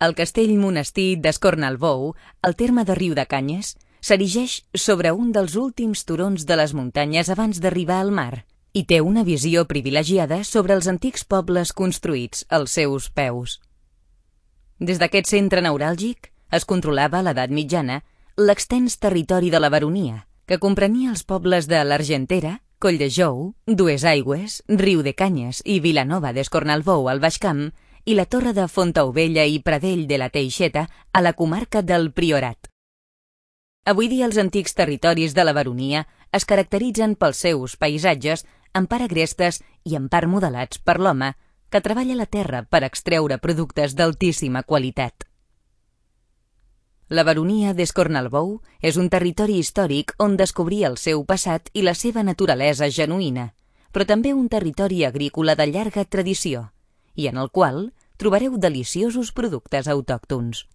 El castell monestir d'Escornalbou, al terme de Riu de Canyes, s'erigeix sobre un dels últims turons de les muntanyes abans d'arribar al mar i té una visió privilegiada sobre els antics pobles construïts als seus peus. Des d'aquest centre neuràlgic es controlava a l'edat mitjana l'extens territori de la baronia, que comprenia els pobles de l'Argentera, Coll de Jou, Dues Aigües, Riu de Canyes i Vilanova d'Escornalbou al Baix Camp i la torre de Fontaubella i Pradell de la Teixeta a la comarca del Priorat. Avui dia els antics territoris de la baronia es caracteritzen pels seus paisatges en part agrestes i en part modelats per l'home que treballa la terra per extreure productes d'altíssima qualitat. La baronia d'Escornalbou és un territori històric on descobrir el seu passat i la seva naturalesa genuïna, però també un territori agrícola de llarga tradició, i en el qual trobareu deliciosos productes autòctons.